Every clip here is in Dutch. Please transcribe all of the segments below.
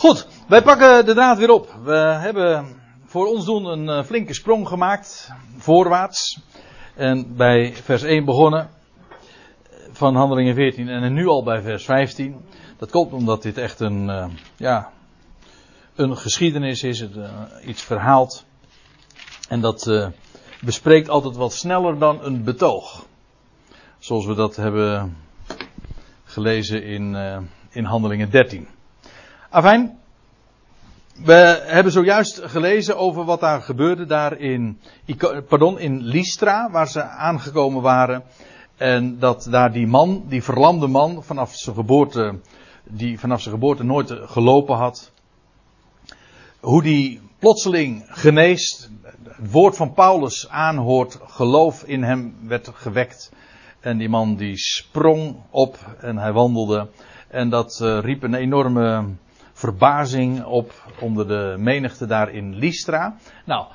Goed, wij pakken de draad weer op. We hebben voor ons doen een eh, flinke sprong gemaakt, voorwaarts. En bij vers 1 begonnen van Handelingen 14 en nu al bij vers 15. Dat komt omdat dit echt een, uh, ja, een geschiedenis is, het, iets verhaald. En dat bespreekt altijd wat sneller dan een betoog. Zoals we dat hebben gelezen in, in Handelingen 13. Afijn, we hebben zojuist gelezen over wat daar gebeurde daar in, pardon, in Lystra, waar ze aangekomen waren. En dat daar die man, die verlamde man, vanaf zijn geboorte, die vanaf zijn geboorte nooit gelopen had. Hoe die plotseling geneest, het woord van Paulus aanhoort, geloof in hem werd gewekt. En die man die sprong op en hij wandelde. En dat uh, riep een enorme verbazing op onder de menigte daar in Lystra. Nou,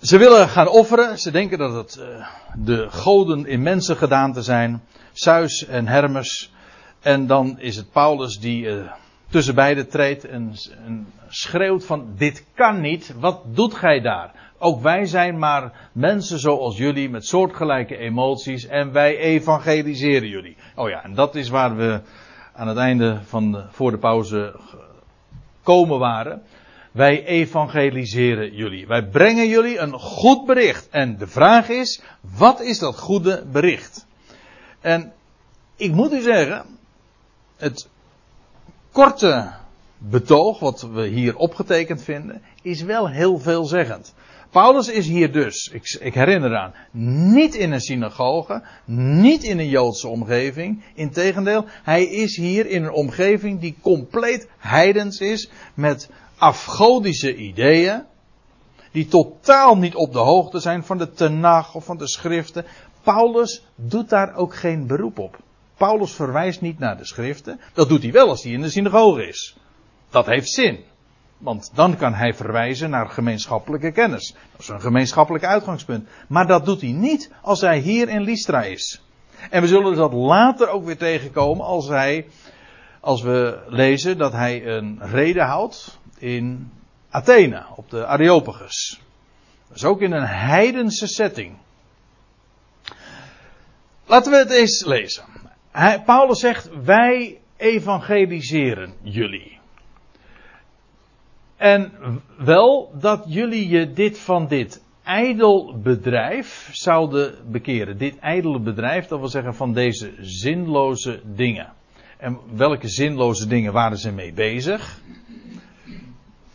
ze willen gaan offeren. Ze denken dat het uh, de goden in mensengedaante zijn. Zeus en Hermes. En dan is het Paulus die uh, tussen beiden treedt en, en, schreeuwt van dit kan niet. Wat doet gij daar? Ook wij zijn maar mensen zoals jullie met soortgelijke emoties en wij evangeliseren jullie. Oh ja, en dat is waar we aan het einde van de, voor de pauze komen waren. Wij evangeliseren jullie. Wij brengen jullie een goed bericht. En de vraag is, wat is dat goede bericht? En ik moet u zeggen, het korte betoog wat we hier opgetekend vinden, is wel heel veelzeggend. Paulus is hier dus, ik, ik, herinner aan, niet in een synagoge, niet in een Joodse omgeving. Integendeel, hij is hier in een omgeving die compleet heidens is, met afgodische ideeën, die totaal niet op de hoogte zijn van de Tenach of van de schriften. Paulus doet daar ook geen beroep op. Paulus verwijst niet naar de schriften. Dat doet hij wel als hij in de synagoge is. Dat heeft zin. Want dan kan hij verwijzen naar gemeenschappelijke kennis. Dat is een gemeenschappelijk uitgangspunt. Maar dat doet hij niet als hij hier in Lystra is. En we zullen dat later ook weer tegenkomen als hij, als we lezen dat hij een reden houdt in Athene, op de Areopagus. Dus ook in een heidense setting. Laten we het eens lezen. Paulus zegt, wij evangeliseren jullie. En wel dat jullie je dit van dit ijdel bedrijf zouden bekeren. Dit ijdele bedrijf, dat wil zeggen van deze zinloze dingen. En welke zinloze dingen waren ze mee bezig?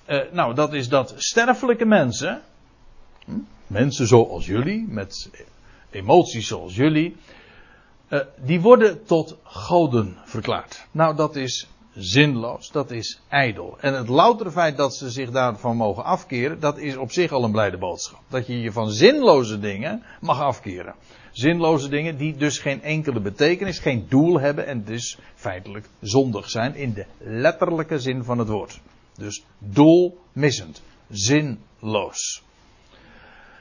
Uh, nou, dat is dat sterfelijke mensen, mensen zoals jullie, met emoties zoals jullie, uh, die worden tot goden verklaard. Nou, dat is zinloos, dat is ijdel. En het loutere feit dat ze zich daarvan mogen afkeren, dat is op zich al een blijde boodschap. Dat je je van zinloze dingen mag afkeren. Zinloze dingen die dus geen enkele betekenis, geen doel hebben en dus feitelijk zondig zijn in de letterlijke zin van het woord. Dus doelmissend, zinloos.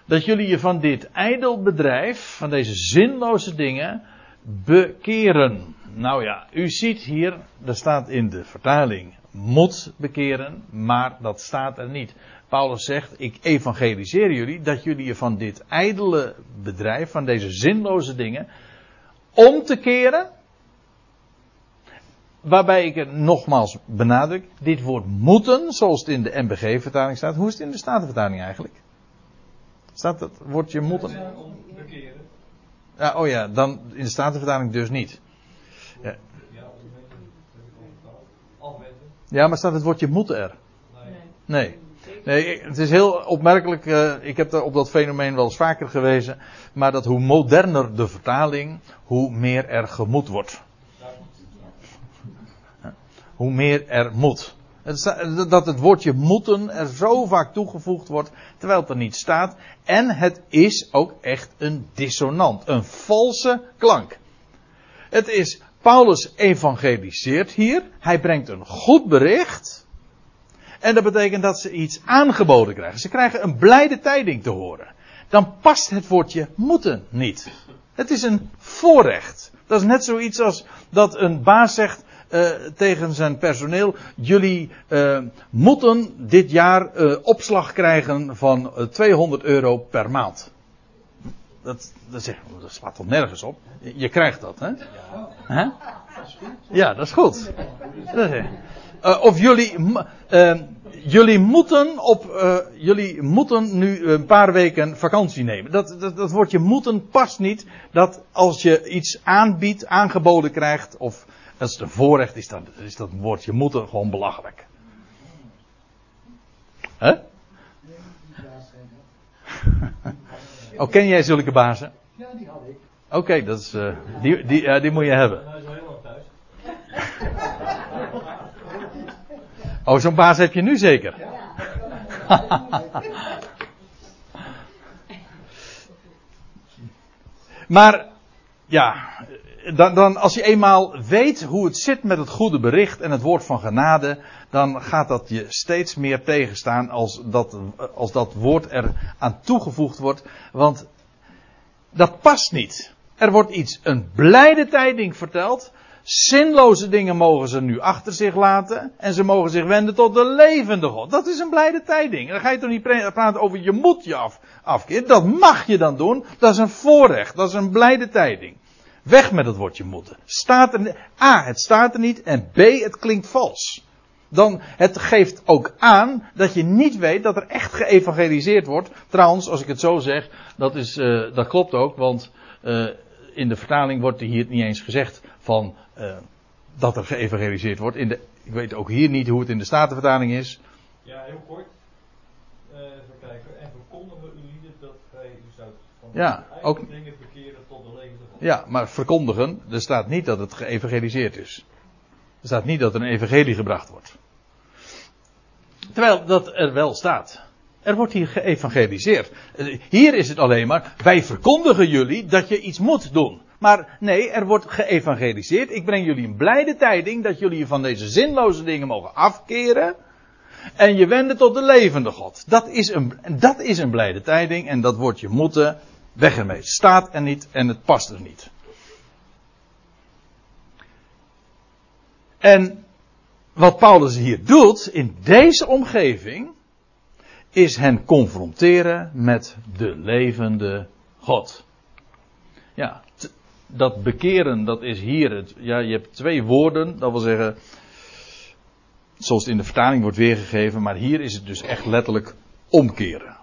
Dat jullie je van dit ijdel bedrijf, van deze zinloze dingen, bekeren. Nou ja, u ziet hier, er staat in de vertaling moet bekeren, maar dat staat er niet. Paulus zegt, ik evangeliseer jullie dat jullie je van dit ijdele bedrijf, van deze zinloze dingen, om te keren. Waarbij ik het nogmaals benadruk, dit woord moeten, zoals het in de MBG-vertaling staat. Hoe is het in de Statenvertaling eigenlijk? Staat dat woordje moeten? Ja, oh ja, dan in de Statenvertaling dus niet. Ja, maar staat het woordje moeten er? Nee. Nee, het is heel opmerkelijk. Uh, ik heb op dat fenomeen wel eens vaker gewezen. Maar dat hoe moderner de vertaling, hoe meer er gemoed wordt. Hoe meer er moet. Dat het woordje moeten er zo vaak toegevoegd wordt, terwijl het er niet staat. En het is ook echt een dissonant, een valse klank. Het is, Paulus evangeliseert hier, hij brengt een goed bericht. En dat betekent dat ze iets aangeboden krijgen. Ze krijgen een blijde tijding te horen. Dan past het woordje moeten niet. Het is een voorrecht. Dat is net zoiets als dat een baas zegt, uh, tegen zijn personeel: jullie uh, moeten dit jaar uh, opslag krijgen van 200 euro per maand. Dat, dat, dat slaat toch nergens op? Je, krijgt dat, hè? Ja. Dat is goed. Dat is, of jullie, jullie moeten op, uh, jullie moeten nu een paar weken vakantie nemen. Dat, dat, dat woordje moeten past niet. Dat als je iets aanbiedt, aangeboden krijgt, of als het een voorrecht is, dan is dat woordje moeten gewoon belachelijk. Hè? Huh? oh, ken jij zulke bazen? Ja, die had ik. Oké, okay, dat is, uh, die, die, uh, die moet je hebben. Oh, zo'n baas heb je nu zeker? maar, ja, dan, dan, als je eenmaal weet hoe het zit met het goede bericht en het woord van genade, dan gaat dat je steeds meer tegenstaan als dat, als dat woord er aan toegevoegd wordt. Want dat past niet. Er wordt iets, een blijde tijding verteld. Zinloze dingen mogen ze nu achter zich laten. En ze mogen zich wenden tot de levende God. Dat is een blijde tijding. Dan ga je toch niet praten over je moet je af, afkeren. Dat mag je dan doen. Dat is een voorrecht. Dat is een blijde tijding. Weg met het woordje moeten. Staat er, A, het staat er niet. En B, het klinkt vals. Dan, het geeft ook aan dat je niet weet dat er echt geëvangeliseerd wordt. Trouwens, als ik het zo zeg, dat, is, uh, dat klopt ook. Want uh, in de vertaling wordt hier niet eens gezegd van uh, dat er geëvangeliseerd wordt. In de, ik weet ook hier niet hoe het in de Statenvertaling is. Ja, heel kort. Even kijken. En verkondigen u dat gij u zou van ja, ook, dingen verkeren tot de levende God. Ja, maar verkondigen, er staat niet dat het geëvangeliseerd is. Er staat niet dat er een evangelie gebracht wordt. Terwijl dat er wel staat. Er wordt hier geëvangeliseerd. Hier is het alleen maar, wij verkondigen jullie dat je iets moet doen. Maar nee, er wordt geëvangeliseerd. Ik breng jullie een blijde tijding dat jullie je van deze zinloze dingen mogen afkeren. En je wenden tot de levende God. Dat is een, dat is een blijde tijding en dat wordt je moeten weg ermee. Staat er niet en het past er niet. En wat Paulus hier doet in deze omgeving is hen confronteren met de levende God. Ja, dat bekeren, dat is hier het. Ja, je hebt twee woorden, dat wil zeggen. Zoals het in de vertaling wordt weergegeven, maar hier is het dus echt letterlijk omkeren.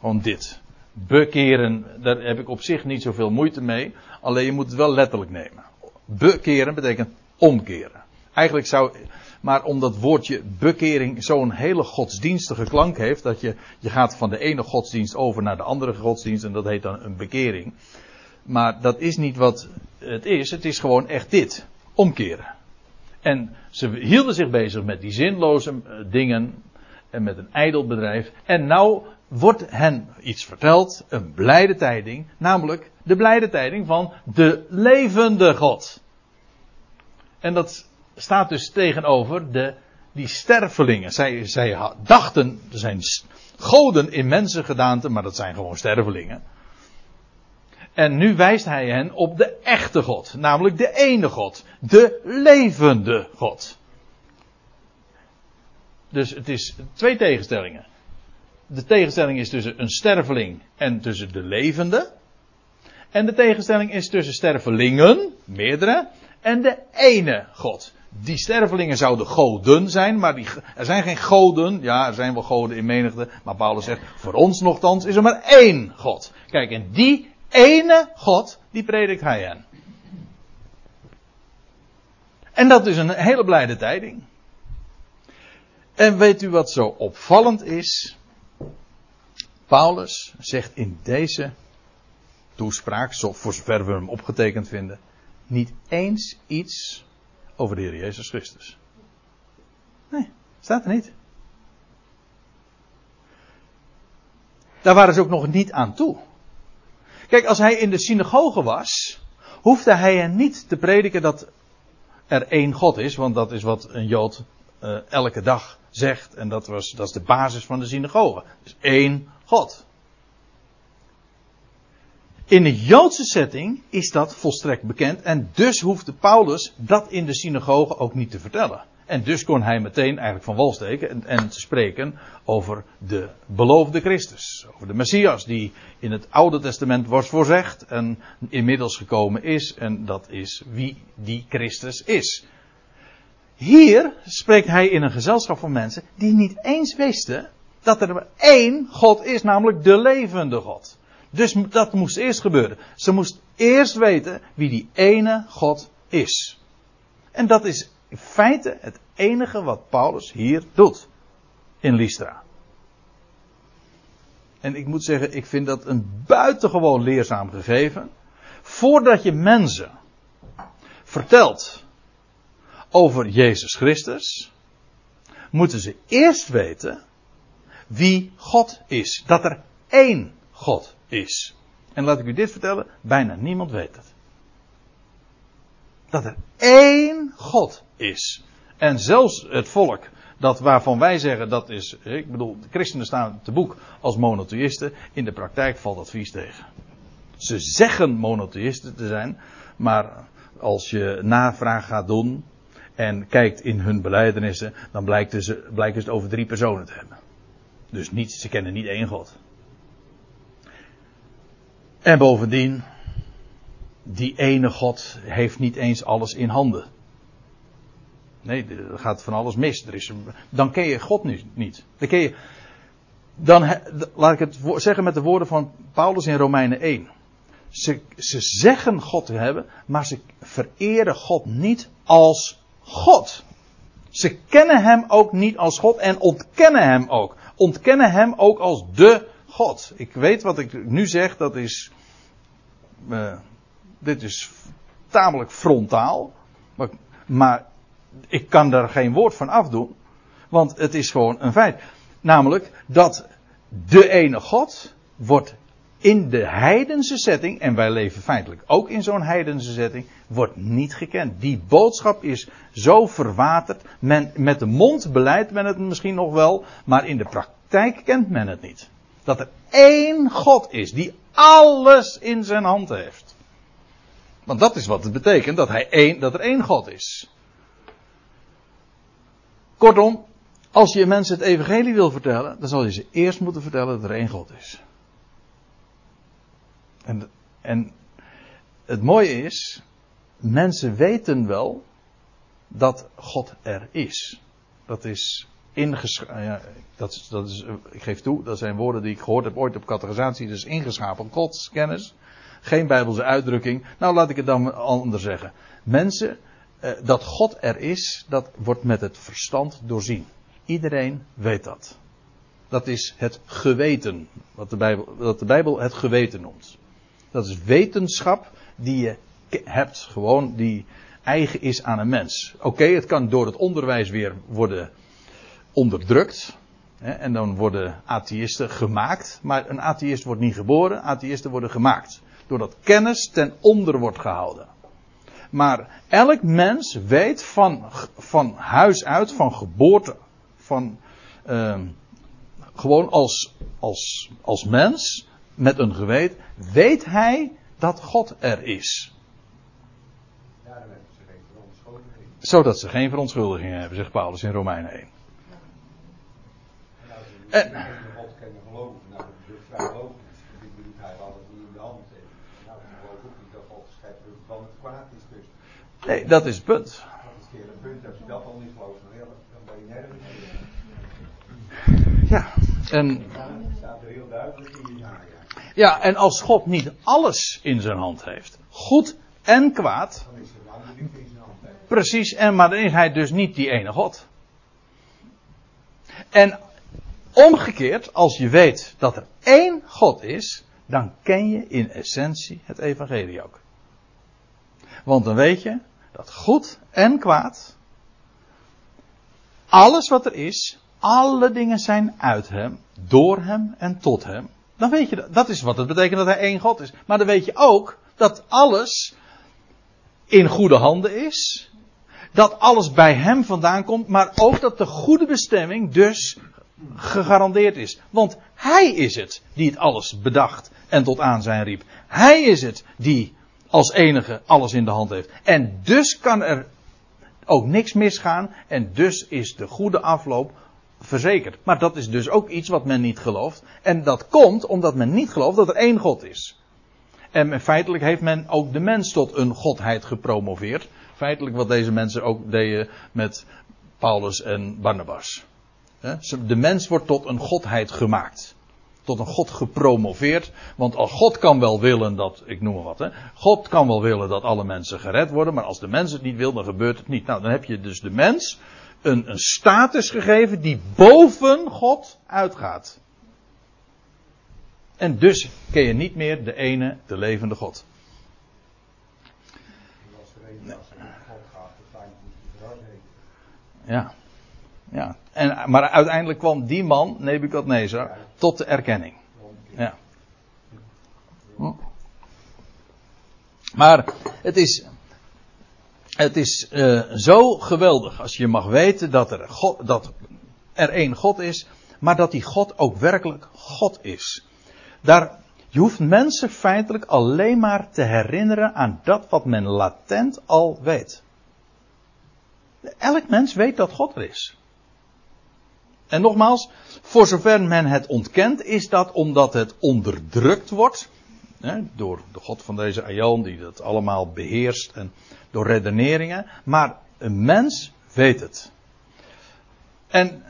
Gewoon dit. Bekeren, daar heb ik op zich niet zoveel moeite mee. Alleen je moet het wel letterlijk nemen. Bekeren betekent omkeren. Eigenlijk zou, maar omdat woordje bekering zo'n hele godsdienstige klank heeft, dat je, je gaat van de ene godsdienst over naar de andere godsdienst en dat heet dan een bekering. Maar dat is niet wat het is. Het is gewoon echt dit. Omkeren. En ze hielden zich bezig met die zinloze eh, dingen. En met een ijdel bedrijf. En nou wordt hen iets verteld. Een blijde tijding. Namelijk de blijde tijding van de levende God. En dat staat dus tegenover de, die stervelingen. Zij, zij dachten, er zijn goden in mensengedaante, maar dat zijn gewoon stervelingen. En nu wijst hij hen op de echte God, namelijk de ene God, de levende God. Dus het is twee tegenstellingen. De tegenstelling is tussen een sterveling en tussen de levende. En de tegenstelling is tussen stervelingen, meerdere, en de ene God. Die stervelingen zouden goden zijn, maar die, er zijn geen goden. Ja, er zijn wel goden in menigte. Maar Paulus zegt, voor ons nogthans is er maar één God. Kijk, en die ene God, die predikt hij aan. En dat is een hele blijde tijding. En weet u wat zo opvallend is? Paulus zegt in deze toespraak, voor zover we hem opgetekend vinden, niet eens iets over de Heer Jezus Christus. Nee, staat er niet. Daar waren ze ook nog niet aan toe. Kijk, als hij in de synagoge was, hoefde hij hen niet te prediken dat er één God is, want dat is wat een Jood uh, elke dag zegt. En dat, was, dat is de basis van de synagoge. Dus één God. In de Joodse setting is dat volstrekt bekend en dus hoefde Paulus dat in de synagoge ook niet te vertellen. En dus kon hij meteen eigenlijk van wal steken en, en te spreken over de beloofde Christus. Over de Messias die in het Oude Testament wordt voorzegd en inmiddels gekomen is. En dat is wie die Christus is. Hier spreekt hij in een gezelschap van mensen die niet eens wisten dat er maar één God is, namelijk de levende God. Dus dat moest eerst gebeuren. Ze moest eerst weten wie die ene God is. En dat is in feite het enige wat Paulus hier doet. In Lystra. En ik moet zeggen, ik vind dat een buitengewoon leerzaam gegeven. Voordat je mensen vertelt over Jezus Christus, moeten ze eerst weten wie God is. Dat er één God is. En laat ik u dit vertellen, bijna niemand weet het. Dat er één God is. En zelfs het volk, dat waarvan wij zeggen dat is, ik bedoel, de christenen staan te boek als monotheïsten, in de praktijk valt dat vies tegen. Ze zeggen monotheïsten te zijn, maar als je navraag gaat doen en kijkt in hun beleidenissen, dan blijkt ze, blijken ze het over drie personen te hebben. Dus niet, ze kennen niet één God. En bovendien, die ene God heeft niet eens alles in handen. Nee, er gaat van alles mis. Er is, dan ken je God nu niet. Dan ken je, dan, laat ik het zeggen met de woorden van Paulus in Romeinen 1. Ze, ze zeggen God te hebben, maar ze vereren God niet als God. Ze kennen hem ook niet als God en ontkennen hem ook. Ontkennen hem ook als de God. Ik weet wat ik nu zeg, dat is. Uh, dit is tamelijk frontaal. Maar, maar ik kan daar geen woord van afdoen. Want het is gewoon een feit. Namelijk dat de ene God wordt in de heidense setting, en wij leven feitelijk ook in zo'n heidense setting, wordt niet gekend. Die boodschap is zo verwaterd. Men, met de mond beleidt men het misschien nog wel, maar in de praktijk kent men het niet. Dat er één God is die alles in zijn hand heeft. Want dat is wat het betekent, dat, hij één, dat er één God is. Kortom, als je mensen het evangelie wil vertellen, dan zal je ze eerst moeten vertellen dat er één God is. En, en het mooie is, mensen weten wel dat God er is. Dat is ingeschreven. Ja, dat dat is, ik geef toe, dat zijn woorden die ik gehoord heb ooit op categorisatie. Dus ingeschapen godskennis. Geen bijbelse uitdrukking. Nou, laat ik het dan anders zeggen. Mensen, eh, dat God er is, dat wordt met het verstand doorzien. Iedereen weet dat. Dat is het geweten, wat de Bijbel, wat de Bijbel het geweten noemt. Dat is wetenschap die je hebt, gewoon die eigen is aan een mens. Oké, het kan door het onderwijs weer worden onderdrukt. Hè, en dan worden atheïsten gemaakt. Maar een atheïst wordt niet geboren, atheïsten worden gemaakt. Doordat kennis ten onder wordt gehouden. Maar elk mens weet van, van huis uit, van geboorte, van uh, gewoon als, als, als mens, met een geweten, weet hij dat God er is. Zodat ze geen verontschuldiging hebben, zegt Paulus in Romeinen 1. En. Dus. Nee, dat is het punt. Dat is een keer een punt, als je dat al niet gelooft, dan ben je nergens meer. Ja, en. Ja. En als God niet alles in zijn hand heeft, goed en kwaad. Precies, en maar dan is hij dus niet die ene God. En omgekeerd, als je weet dat er één God is, dan ken je in essentie het evangelie ook. Want dan weet je dat goed en kwaad, alles wat er is, alle dingen zijn uit hem, door hem en tot hem. Dan weet je, dat, dat is wat het betekent dat hij één God is. Maar dan weet je ook dat alles in goede handen is. Dat alles bij hem vandaan komt, maar ook dat de goede bestemming dus gegarandeerd is. Want hij is het die het alles bedacht, en tot aanzijn riep. Hij is het die als enige alles in de hand heeft. En dus kan er ook niks misgaan en dus is de goede afloop verzekerd. Maar dat is dus ook iets wat men niet gelooft. En dat komt omdat men niet gelooft dat er één God is. En feitelijk heeft men ook de mens tot een godheid gepromoveerd. Feitelijk wat deze mensen ook deden met Paulus en Barnabas. De mens wordt tot een godheid gemaakt. Tot een god gepromoveerd. Want als God kan wel willen dat, ik noem maar wat, hè. God kan wel willen dat alle mensen gered worden. Maar als de mens het niet wil, dan gebeurt het niet. Nou, dan heb je dus de mens een, een status gegeven die boven God uitgaat. En dus ken je niet meer de ene, de levende God. Ja. ja. En, maar uiteindelijk kwam die man, Nebukadnezar, tot de erkenning. Ja. Hm. Maar het is, het is uh, zo geweldig als je mag weten dat er, God, dat er één God is, maar dat die God ook werkelijk God is. Daar, je hoeft mensen feitelijk alleen maar te herinneren aan dat wat men latent al weet. Elk mens weet dat God er is. En nogmaals, voor zover men het ontkent, is dat omdat het onderdrukt wordt. Door de God van deze Aion, die dat allemaal beheerst. En door redeneringen. Maar een mens weet het. En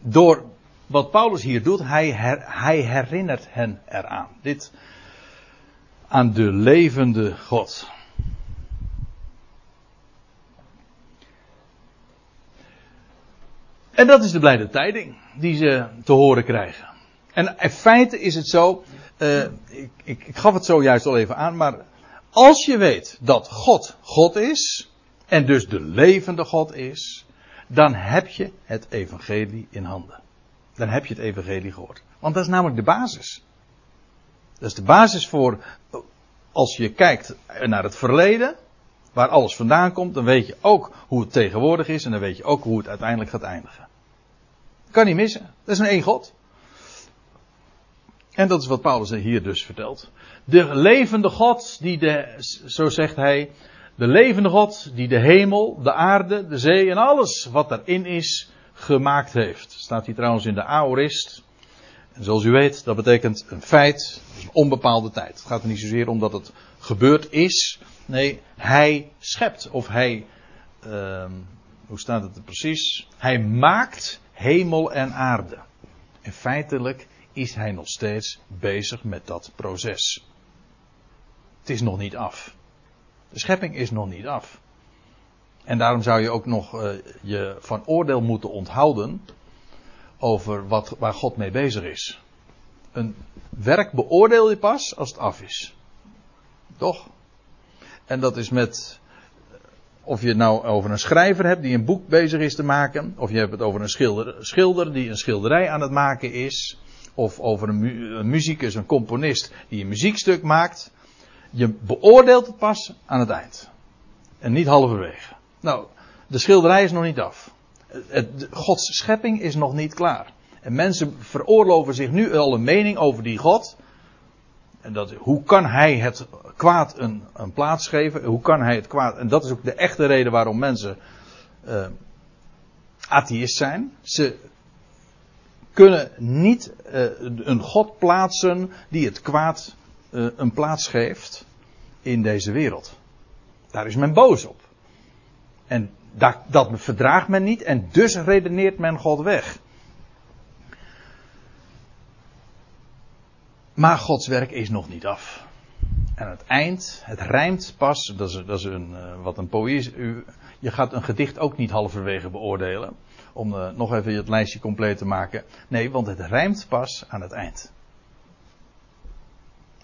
door wat Paulus hier doet, hij, hij herinnert hen eraan. Dit aan de levende God. En dat is de blijde tijding die ze te horen krijgen. En in feite is het zo, uh, ik, ik, ik, gaf het zojuist al even aan, maar als je weet dat God God is, en dus de levende God is, dan heb je het evangelie in handen. Dan heb je het evangelie gehoord. Want dat is namelijk de basis. Dat is de basis voor, als je kijkt naar het verleden, waar alles vandaan komt, dan weet je ook hoe het tegenwoordig is en dan weet je ook hoe het uiteindelijk gaat eindigen. Kan niet missen. Dat is een één God. En dat is wat Paulus hier dus vertelt. De levende God, die de, zo zegt hij, de levende God die de hemel, de aarde, de zee en alles wat daarin is gemaakt heeft. Staat hier trouwens in de aorist. En zoals u weet, dat betekent een feit, een onbepaalde tijd. Het gaat er niet zozeer om dat het gebeurd is. Nee, hij schept of hij, uh, hoe staat het er precies? Hij maakt hemel en aarde. En feitelijk is hij nog steeds bezig met dat proces. Het is nog niet af. De schepping is nog niet af. En daarom zou je ook nog uh, je van oordeel moeten onthouden over wat, waar God mee bezig is. Een werk beoordeel je pas als het af is. Toch? En dat is met of je het nou over een schrijver hebt die een boek bezig is te maken. Of je hebt het over een schilder, schilder die een schilderij aan het maken is. Of over een, mu een muzikus, een componist die een muziekstuk maakt. Je beoordeelt het pas aan het eind. En niet halverwege. Nou, de schilderij is nog niet af. Gods schepping is nog niet klaar. En mensen veroorloven zich nu al een mening over die God. En dat, hoe kan hij het kwaad een, een plaats geven? Hoe kan hij het kwaad. En dat is ook de echte reden waarom mensen uh, atheïst zijn. Ze kunnen niet uh, een God plaatsen die het kwaad uh, een plaats geeft in deze wereld. Daar is men boos op. En dat, dat verdraagt men niet en dus redeneert men God weg. Maar Gods werk is nog niet af. En het eind, het rijmt pas, dat is, dat is een, uh, wat een poëzie. Je gaat een gedicht ook niet halverwege beoordelen. Om uh, nog even het lijstje compleet te maken. Nee, want het rijmt pas aan het eind.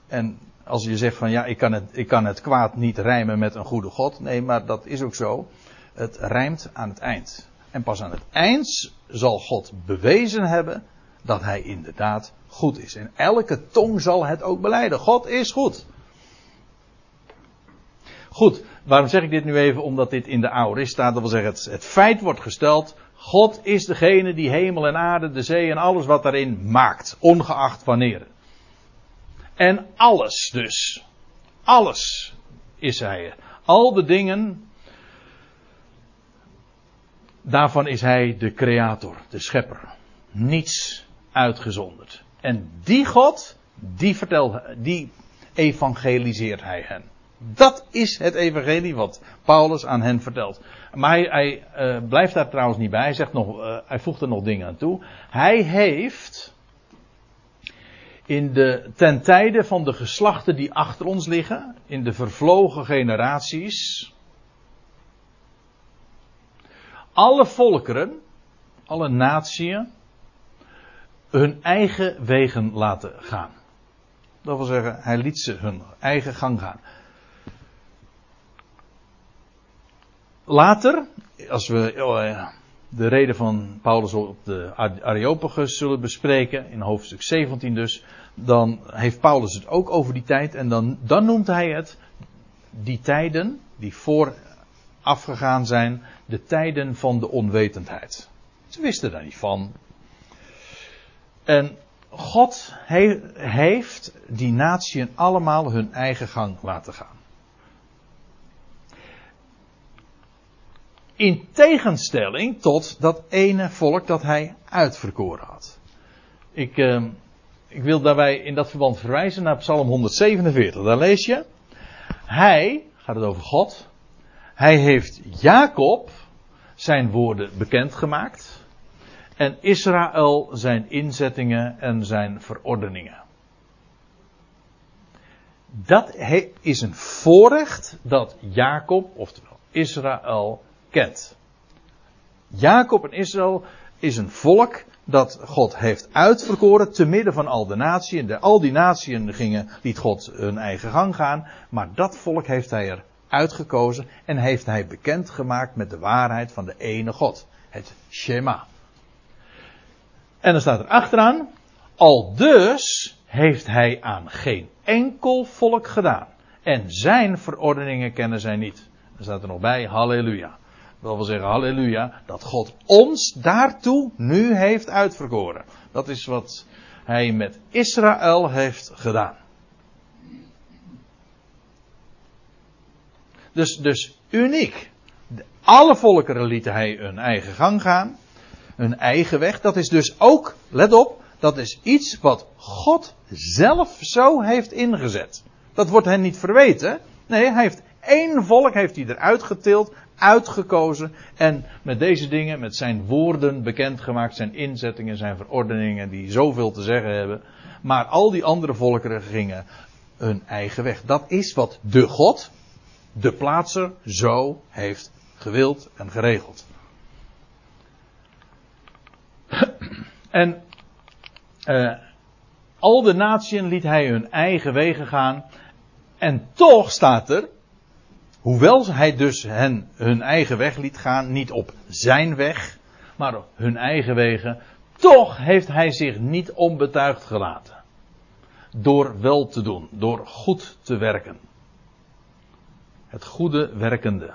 En als je zegt van ja, ik kan het, ik kan het kwaad niet rijmen met een goede God. Nee, maar dat is ook zo. Het rijmt aan het eind. En pas aan het eind zal God bewezen hebben dat hij inderdaad goed is. En elke tong zal het ook beleiden. God is goed. Goed, waarom zeg ik dit nu even? Omdat dit in de Aorist staat. Dat wil zeggen, het feit wordt gesteld. God is degene die hemel en aarde, de zee en alles wat daarin maakt. Ongeacht wanneer. En alles dus. Alles is hij. Al de dingen. Daarvan is hij de creator, de schepper. Niets uitgezonderd. En die God, die die evangeliseert hij hen. Dat is het evangelie wat Paulus aan hen vertelt. Maar hij, hij uh, blijft daar trouwens niet bij. Hij, zegt nog, uh, hij voegt er nog dingen aan toe. Hij heeft in de, ten tijde van de geslachten die achter ons liggen, in de vervlogen generaties, alle volkeren, alle natieën, hun eigen wegen laten gaan. Dat wil zeggen, hij liet ze hun eigen gang gaan. Later, als we oh, de reden van Paulus op de Areopagus zullen bespreken, in hoofdstuk 17 dus, dan heeft Paulus het ook over die tijd en dan, dan noemt hij het die tijden die voorafgegaan zijn, de tijden van de onwetendheid. Ze wisten daar niet van. En God he, heeft die natieën allemaal hun eigen gang laten gaan. In tegenstelling tot dat ene volk dat hij uitverkoren had. Ik, uh, ik wil daarbij in dat verband verwijzen naar Psalm 147. Daar lees je. Hij, gaat het over God. Hij heeft Jacob zijn woorden bekendgemaakt. En Israël zijn inzettingen en zijn verordeningen. Dat is een voorrecht dat Jacob, oftewel Israël, kent. Jacob en Israël is een volk dat God heeft uitverkoren te midden van al de naties. al die naties gingen, liet God hun eigen gang gaan. Maar dat volk heeft hij er uitgekozen en heeft hij bekendgemaakt met de waarheid van de ene God. Het Shema. En dan staat er achteraan, al dus heeft hij aan geen enkel volk gedaan. En zijn verordeningen kennen zij niet. Er staat er nog bij, halleluja. Dat wil zeggen, halleluja, dat God ons daartoe nu heeft uitverkoren. Dat is wat hij met Israël heeft gedaan. Dus, dus uniek. Alle volkeren lieten hij hun eigen gang gaan. Hun eigen weg. Dat is dus ook, let op, dat is iets wat God zelf zo heeft ingezet. Dat wordt hen niet verweten. Nee, hij heeft één volk heeft hij eruit getild uitgekozen en met deze dingen, met zijn woorden bekendgemaakt, zijn inzettingen, zijn verordeningen die zoveel te zeggen hebben. Maar al die andere volkeren gingen hun eigen weg. Dat is wat de God, de plaatser, zo heeft gewild en geregeld. En uh, al de naties liet hij hun eigen wegen gaan. En toch staat er, Hoewel hij dus hen hun eigen weg liet gaan, niet op zijn weg, maar op hun eigen wegen, toch heeft hij zich niet onbetuigd gelaten. Door wel te doen, door goed te werken. Het goede werkende.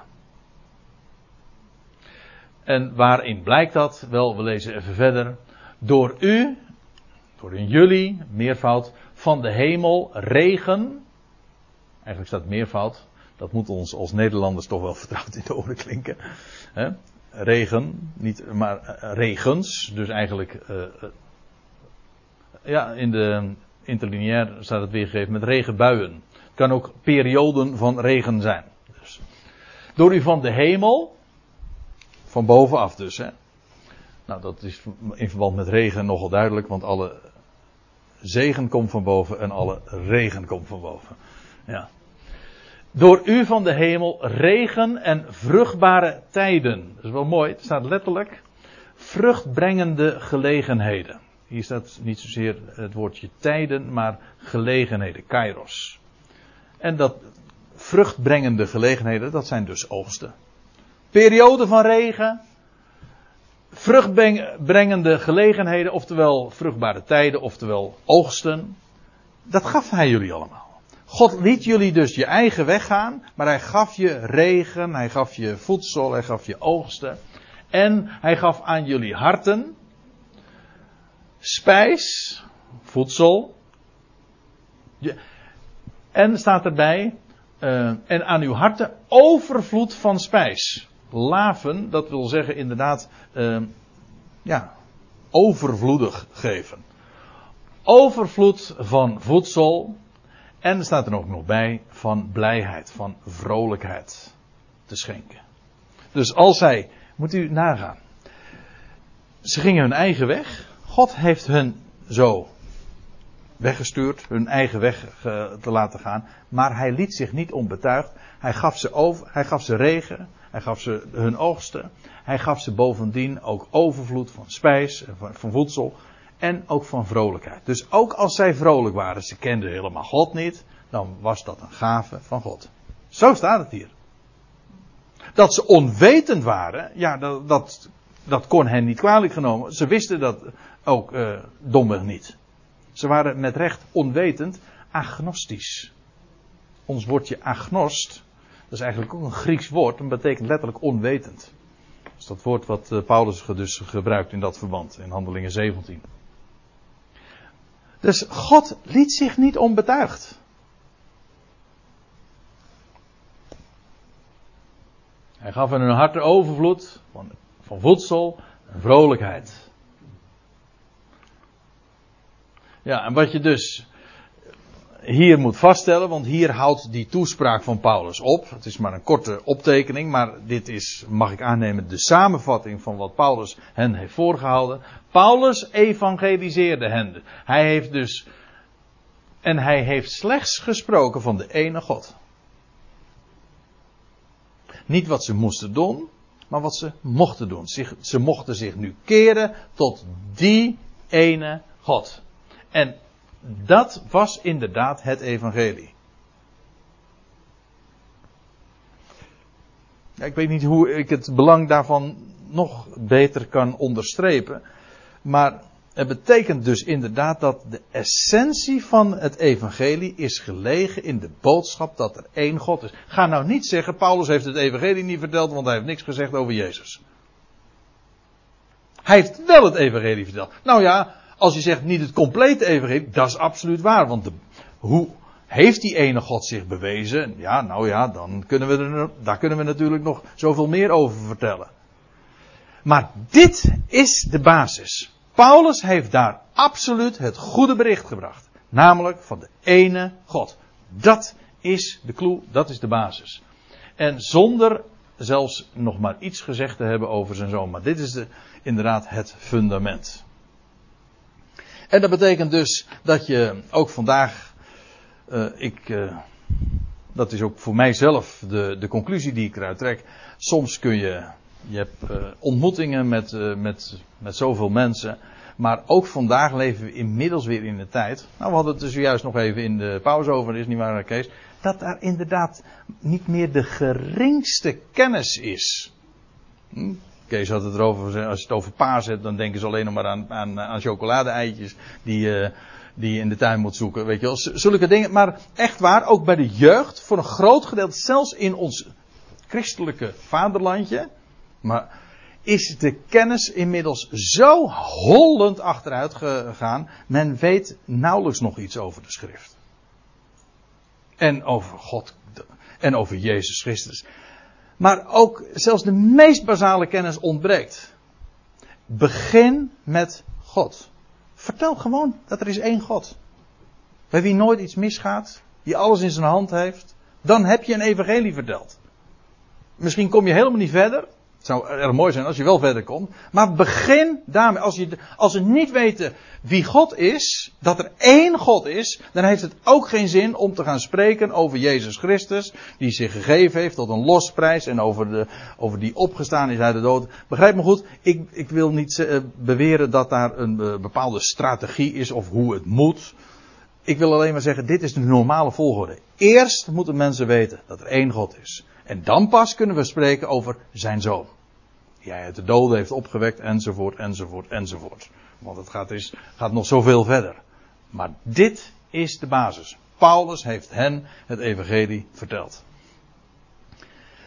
En waarin blijkt dat? Wel, we lezen even verder. Door u, door jullie, meervoud, van de hemel regen. Eigenlijk staat meervoud, dat moet ons als Nederlanders toch wel vertrouwd in de oren klinken. Regen, niet, maar eh, regens. Dus eigenlijk. Uh, ja, in de interlineair staat het weergegeven met regenbuien. Het kan ook perioden van regen zijn. Dus. Door u van de hemel. Van bovenaf dus. Hè. Nou, dat is in verband met regen nogal duidelijk, want alle zegen komt van boven en alle regen komt van boven. Ja. Door u van de hemel regen en vruchtbare tijden. Dat is wel mooi, het staat letterlijk. Vruchtbrengende gelegenheden. Hier staat niet zozeer het woordje tijden, maar gelegenheden, kairos. En dat vruchtbrengende gelegenheden, dat zijn dus oogsten. Periode van regen, vruchtbrengende gelegenheden, oftewel vruchtbare tijden, oftewel oogsten. Dat gaf hij jullie allemaal. God liet jullie dus je eigen weg gaan, maar hij gaf je regen, hij gaf je voedsel, hij gaf je oogsten. En hij gaf aan jullie harten spijs, voedsel, en staat erbij, eh, en aan uw harten overvloed van spijs. Laven, dat wil zeggen inderdaad, eh, ja, overvloedig geven. Overvloed van voedsel. En staat er ook nog bij van blijheid, van vrolijkheid te schenken. Dus als zij, moet u nagaan. Ze gingen hun eigen weg. God heeft hun zo weggestuurd, hun eigen weg eh, te laten gaan. Maar hij liet zich niet onbetuigd. Hij gaf ze, over, hij gaf ze regen, hij gaf ze hun oogsten. Hij gaf ze bovendien ook overvloed van spijs, van, van voedsel en ook van vrolijkheid. Dus ook als zij vrolijk waren, ze kenden helemaal God niet, dan was dat een gave van God. Zo staat het hier. Dat ze onwetend waren, ja, dat, dat, dat kon hen niet kwalijk genomen. Ze wisten dat ook eh, domweg niet. Ze waren met recht onwetend agnostisch. Ons woordje agnost, dat is eigenlijk ook een Grieks woord, en betekent letterlijk onwetend. Dat is dat woord wat eh, Paulus dus gebruikt in dat verband, in Handelingen 17. Dus God liet zich niet onbetuigd. Hij gaf hen een harte overvloed van, van voedsel en vrolijkheid. Ja, en wat je dus hier moet vaststellen, want hier houdt die toespraak van Paulus op. Het is maar een korte optekening, maar dit is, mag ik aannemen, de samenvatting van wat Paulus hen heeft voorgehouden. Paulus evangeliseerde hen. Hij heeft dus, en hij heeft slechts gesproken van de ene God. Niet wat ze moesten doen, maar wat ze mochten doen. Ze mochten zich nu keren tot die ene God. En dat was inderdaad het evangelie. Ik weet niet hoe ik het belang daarvan nog beter kan onderstrepen. Maar het betekent dus inderdaad dat de essentie van het evangelie is gelegen in de boodschap dat er één God is. Ga nou niet zeggen, Paulus heeft het evangelie niet verteld, want hij heeft niks gezegd over Jezus. Hij heeft wel het evangelie verteld. Nou ja, als je zegt niet het complete evangelie, dat is absoluut waar. Want de, hoe heeft die ene God zich bewezen? Ja, nou ja, dan kunnen we daar kunnen we natuurlijk nog zoveel meer over vertellen. Maar dit is de basis. Paulus heeft daar absoluut het goede bericht gebracht. Namelijk van de ene God. Dat is de clue, dat is de basis. En zonder zelfs nog maar iets gezegd te hebben over zijn zoon. Maar dit is de, inderdaad het fundament. En dat betekent dus dat je ook vandaag, eh, ik, eh, dat is ook voor mijzelf de, de conclusie die ik eruit trek. Soms kun je, je hebt eh, ontmoetingen met, met, met zoveel mensen. Maar ook vandaag leven we inmiddels weer in de tijd. Nou, we hadden het er zojuist nog even in de pauze over, is niet waar, Kees? Dat daar inderdaad niet meer de geringste kennis is. Hm? Kees had het erover, als je het over paas hebt, dan denken ze alleen nog maar aan, aan, chocolade-eitjes die, eh, die je in de tuin moet zoeken. Weet je wel, zulke dingen. Maar echt waar, ook bij de jeugd, voor een groot gedeelte, zelfs in ons christelijke vaderlandje, maar is de kennis inmiddels zo hollend achteruit gegaan, men weet nauwelijks nog iets over de schrift. En over God en over Jezus Christus. Maar ook zelfs de meest basale kennis ontbreekt. Begin met God. Vertel gewoon dat er is één God. Bij wie nooit iets misgaat, die alles in zijn hand heeft, dan heb je een evangelie verteld. Misschien kom je helemaal niet verder. Het zou erg mooi zijn als je wel verder komt. Maar begin daarmee. Als, je, als we niet weten wie God is, dat er één God is, dan heeft het ook geen zin om te gaan spreken over Jezus Christus, die zich gegeven heeft tot een losprijs en over, de, over die opgestaan is uit de dood. Begrijp me goed, ik, ik wil niet eh, beweren dat daar een eh, bepaalde strategie is of hoe het moet. Ik wil alleen maar zeggen, dit is de normale volgorde. Eerst moeten mensen weten dat er één God is. En dan pas kunnen we spreken over zijn zoon. Die hij uit de doden heeft opgewekt, enzovoort, enzovoort, enzovoort. Want het gaat, is, gaat nog zoveel verder. Maar dit is de basis. Paulus heeft hen het evangelie verteld.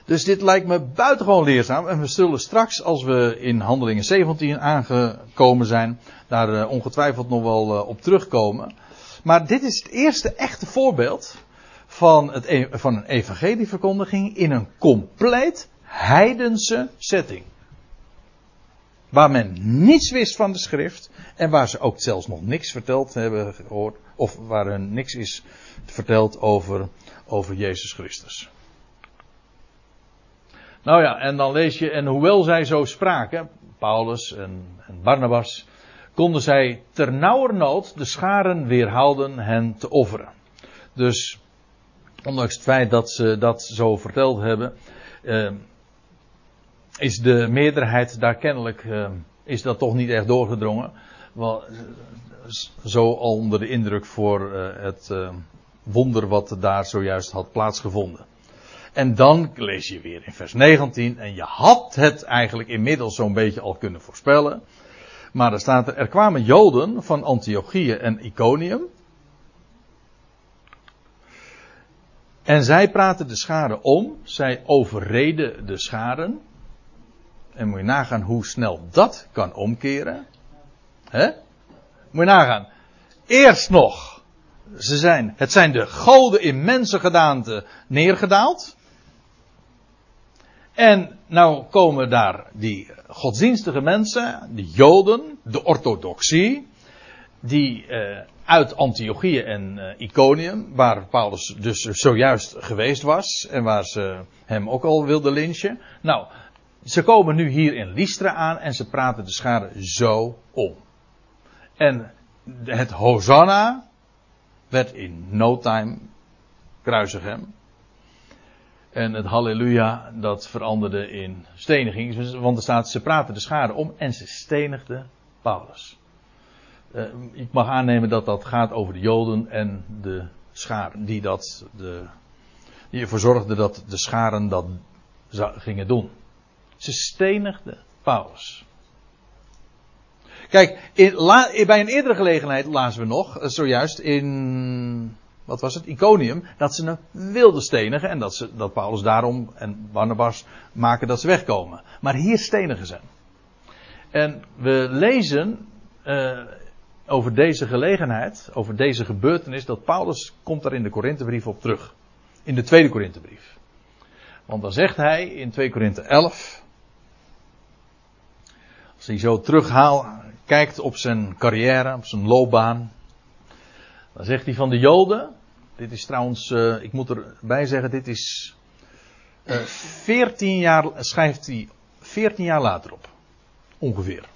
Dus dit lijkt me buitengewoon leerzaam. En we zullen straks, als we in handelingen 17 aangekomen zijn, daar uh, ongetwijfeld nog wel uh, op terugkomen. Maar dit is het eerste echte voorbeeld van, het, e- van een evangelieverkondiging in een compleet heidense setting. Waar men niets wist van de schrift en waar ze ook zelfs nog niks verteld hebben gehoord, of waar hun niks is verteld over, over Jezus Christus. Nou ja, en dan lees je, en hoewel zij zo spraken, Paulus en, en Barnabas, konden zij ternauwernood de scharen weerhouden hen te offeren. Dus, ondanks het feit dat ze dat zo verteld hebben, eh, is de meerderheid daar kennelijk, eh, is dat toch niet echt doorgedrongen. Wel, eh, zo al onder de indruk voor het wonder wat daar zojuist had plaatsgevonden. En dan lees je weer in vers 19, en je had het eigenlijk inmiddels zo'n beetje al kunnen voorspellen. Maar er staat er, er kwamen Joden van Antiochië en Iconium. En zij praten de scharen om, zij overreden de scharen. En moet je nagaan hoe snel dat kan omkeren. Hè? Moet je nagaan. Eerst nog, ze zijn, het zijn de goden in mensengedaante neergedaald. En nou komen daar die godsdienstige mensen, de Joden, de orthodoxie, die uh, uit Antiochië en uh, Iconium, waar Paulus dus zojuist geweest was en waar ze hem ook al wilden lynchen. Nou, ze komen nu hier in Lystra aan en ze praten de schade zo om. En het Hosanna werd in no time kruisig hem. En het halleluja, dat veranderde in steniging. Want er staat, ze praten de schade om en ze stenigden Paulus. Uh, ik mag aannemen dat dat gaat over de Joden en de scharen. Die, dat, de, die ervoor zorgden dat de scharen dat gingen doen. Ze stenigden Paulus. Kijk, in, bij een eerdere gelegenheid lazen we nog, zojuist in wat was het, Iconium, dat ze hem wilden stenigen en dat, ze, dat Paulus daarom en Barnabas maken dat ze wegkomen. Maar hier stenigen ze. En we lezen uh, over deze gelegenheid, over deze gebeurtenis, dat Paulus komt daar in de Korinthebrief op terug. In de tweede Korinthebrief. Want dan zegt hij in 2 Korinthe 11, als hij zo terughaalt, kijkt op zijn carrière, op zijn loopbaan, dan zegt hij van de Joden. Dit is trouwens, uh, ik moet erbij zeggen, dit is uh, 14 jaar, schrijft hij 14 jaar later op. Ongeveer.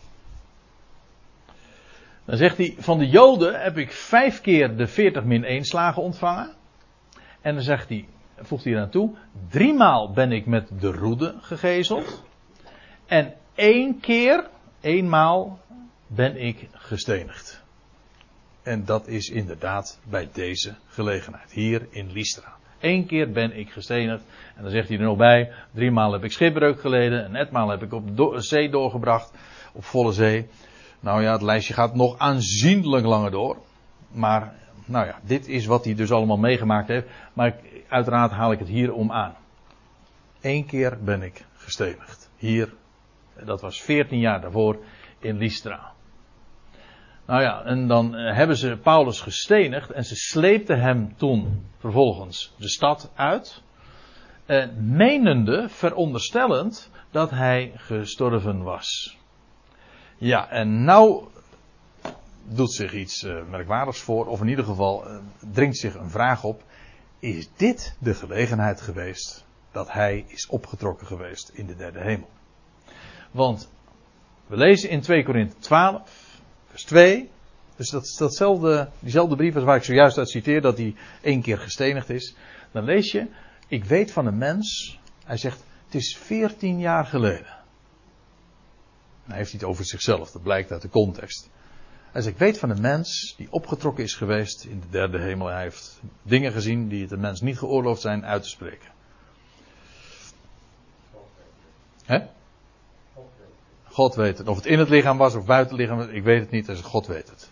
Dan zegt hij, van de Joden heb ik vijf keer de 40 min 1 slagen ontvangen. En dan zegt hij, voegt hij eraan toe, driemaal ben ik met de roede gegezeld. En één keer, eenmaal, ben ik gestenigd. En dat is inderdaad bij deze gelegenheid. Hier in Lystra. Eén keer ben ik gestenigd. En dan zegt hij er nog bij. Driemaal heb ik schipbreuk geleden. En etmaal heb ik op zee doorgebracht. Op volle zee. Nou ja, het lijstje gaat nog aanzienlijk langer door. Maar, nou ja, dit is wat hij dus allemaal meegemaakt heeft. Maar uiteraard haal ik het hier om aan. Eén keer ben ik gestenigd. Hier, dat was 14 jaar daarvoor in Lystra. Nou ja, en dan hebben ze Paulus gestenigd en ze sleepten hem toen vervolgens de stad uit. Eh, menende, veronderstellend, dat hij gestorven was. Ja, en nou doet zich iets uh, merkwaardigs voor, of in ieder geval uh, dringt zich een vraag op. Is dit de gelegenheid geweest dat hij is opgetrokken geweest in de derde hemel? Want we lezen in 2 Korinthe 12 vers 2. Dus dat is datzelfde, diezelfde brief als waar ik zojuist uit citeer, dat hij één keer gestenigd is. Dan lees je, ik weet van een mens, hij zegt, het is 14 jaar geleden. Hij heeft niet over zichzelf, dat blijkt uit de context. Hij zegt, ik weet van een mens die opgetrokken is geweest in de derde hemel. Hij heeft dingen gezien die het een mens niet geoorloofd zijn uit te spreken. Hè? God weet het. Of het in het lichaam was of buiten het lichaam, ik weet het niet. Dus God weet het.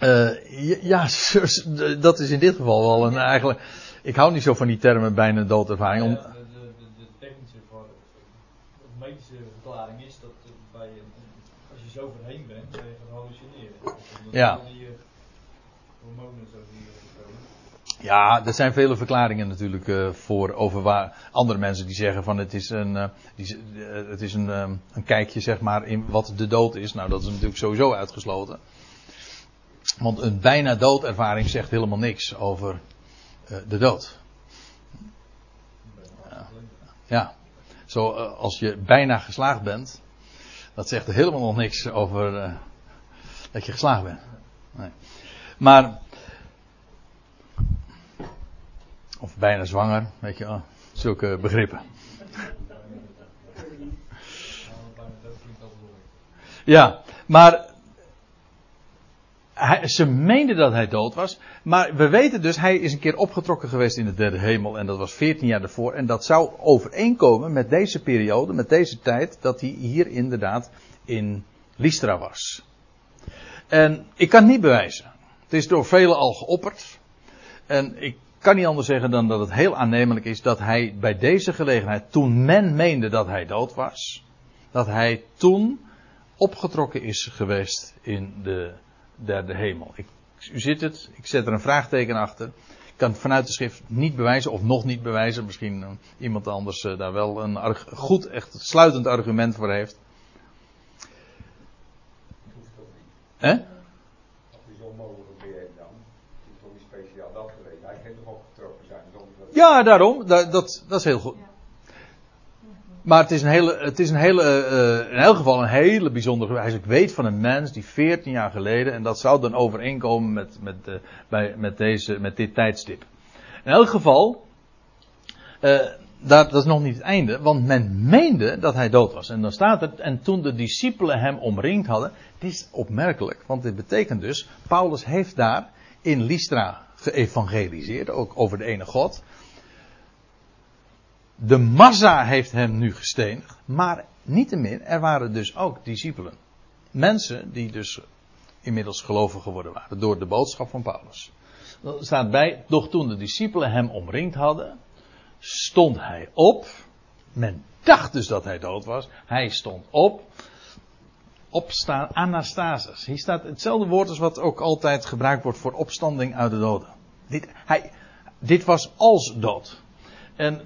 Uh, ja, dat is in dit geval wel een eigenlijk. Ik hou niet zo van die termen bijna doodervaring. Om... De, de, de, technische, de medische verklaring is dat bij een Als je zo verheen bent, ben je gaan hallucineren. Ja. die eh, hormonen zo die eh, komen. Ja, er zijn vele verklaringen natuurlijk eh, voor over waar andere mensen die zeggen van het is een, eh, die, eh, het is een, eh, een kijkje zeg maar in wat de dood is. Nou, dat is natuurlijk sowieso uitgesloten. Want een bijna doodervaring zegt helemaal niks over eh, de dood. Ja, zo eh, als je bijna geslaagd bent, dat zegt helemaal nog niks over eh, dat je geslaagd bent. Nee. Maar of bijna zwanger, weet je wel. Zulke begrippen. Ja, maar. Hij, ze meenden dat hij dood was. Maar we weten dus, hij is een keer opgetrokken geweest in de derde hemel. En dat was 14 jaar daarvoor. En dat zou overeenkomen met deze periode, met deze tijd. Dat hij hier inderdaad in Lystra was. En ik kan het niet bewijzen. Het is door velen al geopperd. En ik kan niet anders zeggen dan dat het heel aannemelijk is dat hij bij deze gelegenheid, toen men meende dat hij dood was, dat hij toen opgetrokken is geweest in de derde hemel. Ik, u ziet het, ik zet er een vraagteken achter. Ik kan het vanuit de schrift niet bewijzen, of nog niet bewijzen. Misschien eh, iemand anders eh, daar wel een goed, echt sluitend argument voor heeft. Hè? Ja, daarom. Dat, dat is heel goed. Maar het is een hele, het is een hele, eh, in elk geval een hele bijzondere bewijs. Ik weet van een mens die 14 jaar geleden, en dat zou dan overeenkomen met, met, eh, bij, met, deze, met dit tijdstip. In elk geval, eh, dat, dat is nog niet het einde, want men meende dat hij dood was. En dan staat het, en toen de discipelen hem omringd hadden, dit is opmerkelijk, want dit betekent dus, Paulus heeft daar in Lystra geëvangeliseerd, ook over de ene God. De massa heeft hem nu gestenigd, maar niettemin, er waren dus ook discipelen. Mensen die dus inmiddels gelovig geworden waren door de boodschap van Paulus. Er staat bij, doch toen de discipelen hem omringd hadden, stond hij op. Men dacht dus dat hij dood was. Hij stond op. Opstaan, anastasis. Hier staat hetzelfde woord als wat ook altijd gebruikt wordt voor opstanding uit de doden. Dit, hij, dit was als dood. En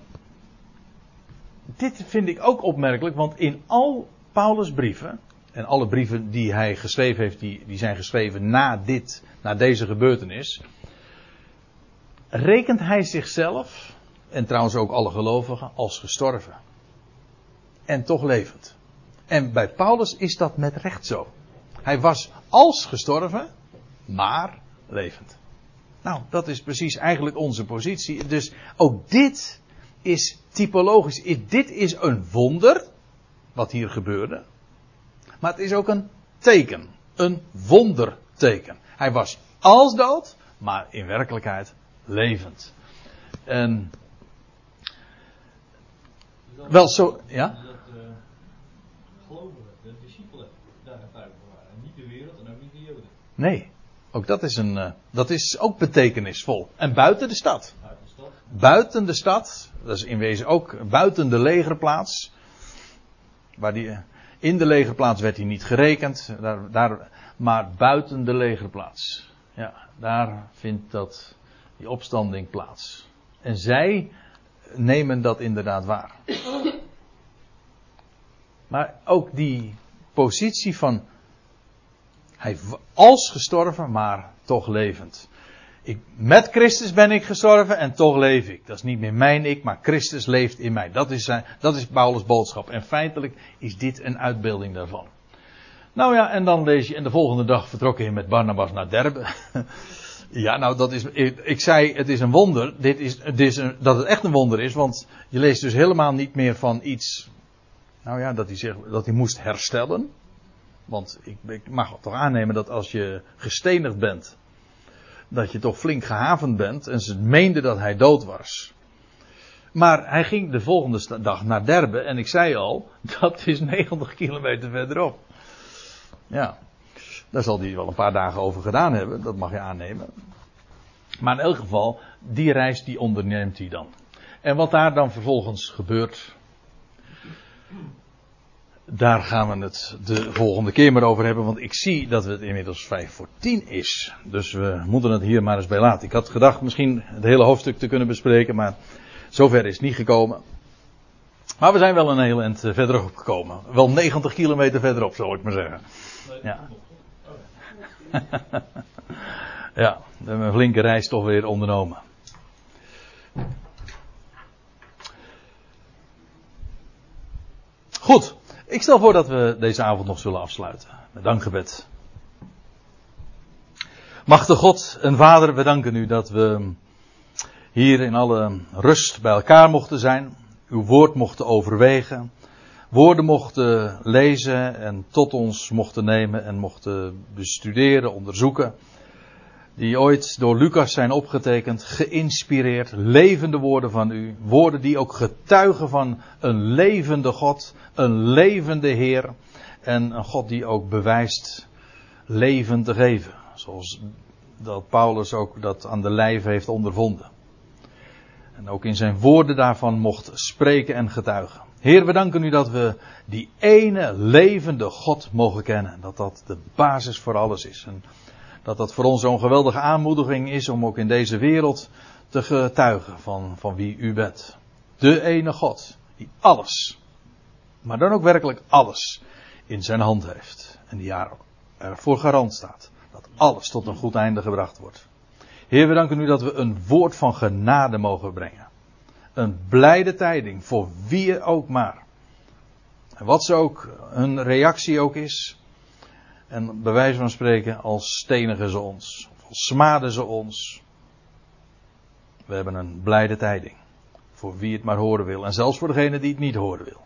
dit vind ik ook opmerkelijk, want in al Paulus' brieven, en alle brieven die hij geschreven heeft, die, die zijn geschreven na dit, na deze gebeurtenis, rekent hij zichzelf, en trouwens ook alle gelovigen, als gestorven. En toch levend. En bij Paulus is dat met recht zo. Hij was als gestorven, maar levend. Nou, dat is precies eigenlijk onze positie. Dus ook dit is typologisch. Dit is een wonder, wat hier gebeurde. Maar het is ook een teken. Een wonderteken. Hij was als dood, maar in werkelijkheid levend. En dat- wel zo, ja? Dat uh, gelovigen, de discipelen, daar getuigen waren. En niet de wereld en ook niet de Joden. Nee. Ook dat is, een, eh, dat is ook betekenisvol. En buiten de stad. Uit de stad. Buiten de stad. Dat is in wezen ook buiten de legerplaats. Waar die, in de legerplaats werd hij niet gerekend. Daar, maar buiten de legerplaats. Ja, daar vindt dat, die opstanding plaats. En zij nemen dat inderdaad waar. Maar ook die positie van hij als gestorven, maar toch levend. Ik, met Christus ben ik gestorven en toch leef ik. Dat is niet meer mijn ik, maar Christus leeft in mij. Dat is, zijn, dat is Paulus' boodschap. En feitelijk is dit een uitbeelding daarvan. Nou ja, en dan lees je, en de volgende dag vertrok hij met Barnabas naar Derbe. ja, nou, dat is, ik, ik zei, het is een wonder. Dit is, is dat het echt een wonder is, want je leest dus helemaal niet meer van iets. Nou ja, dat hij, zegt, dat hij moest herstellen. Want ik mag toch aannemen dat als je gestenigd bent, dat je toch flink gehavend bent. En ze meenden dat hij dood was. Maar hij ging de volgende dag naar Derbe. En ik zei al, dat is 90 kilometer verderop. Ja, daar zal hij wel een paar dagen over gedaan hebben. Dat mag je aannemen. Maar in elk geval, die reis die onderneemt hij dan. En wat daar dan vervolgens gebeurt. Daar gaan we het de volgende keer maar over hebben, want ik zie dat het inmiddels vijf voor tien is. Dus we moeten het hier maar eens bij laten. Ik had gedacht misschien het hele hoofdstuk te kunnen bespreken, maar zover is het niet gekomen. Maar we zijn wel een heel eind eh, verderop gekomen. Wel 90 kilometer verderop, zal ik maar zeggen. Ja. ja, we hebben een flinke reis toch weer ondernomen. Goed, ik stel voor dat we deze avond nog zullen afsluiten. Met dankgebed. Machtige God en Vader, we danken u dat we hier in alle rust bij elkaar mochten zijn. Uw woord mochten overwegen. Woorden mochten lezen en tot ons mochten nemen en mochten bestuderen, onderzoeken die ooit door Lucas zijn opgetekend, geïnspireerd, levende woorden van u, woorden die ook getuigen van een levende God, een levende Heer en een God die ook bewijst leven te geven, zoals dat Paulus ook dat aan de lijf heeft ondervonden. En ook in zijn woorden daarvan mocht spreken en getuigen. Heer, we danken u dat we die ene levende God mogen kennen. Dat dat de basis voor alles is. En dat dat voor ons zo'n geweldige aanmoediging is om ook in deze wereld te getuigen van, van wie u bent. De ene God, die alles, maar dan ook werkelijk alles, in zijn hand heeft. En die ervoor garant staat. Dat alles tot een goed einde gebracht wordt. Heer, we danken u dat we een woord van genade mogen brengen. Een blijde tijding voor wie ook maar. En wat ze ook hun reactie ook is, en bij wijze van spreken, als stenigen ze ons. Of als smaden ze ons. We hebben een blijde tijding. Voor wie het maar horen wil. En zelfs voor degene die het niet horen wil.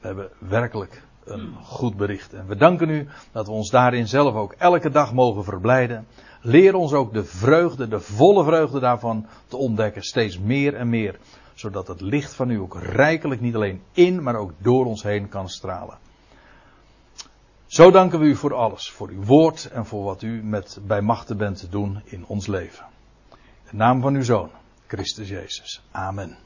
We hebben werkelijk een goed bericht. En we danken u dat we ons daarin zelf ook elke dag mogen verblijden. Leer ons ook de vreugde, de volle vreugde daarvan te ontdekken. Steeds meer en meer. Zodat het licht van u ook rijkelijk niet alleen in, maar ook door ons heen kan stralen. Zo danken we u voor alles, voor uw woord en voor wat u met bij machten bent te doen in ons leven. In naam van uw Zoon, Christus Jezus. Amen.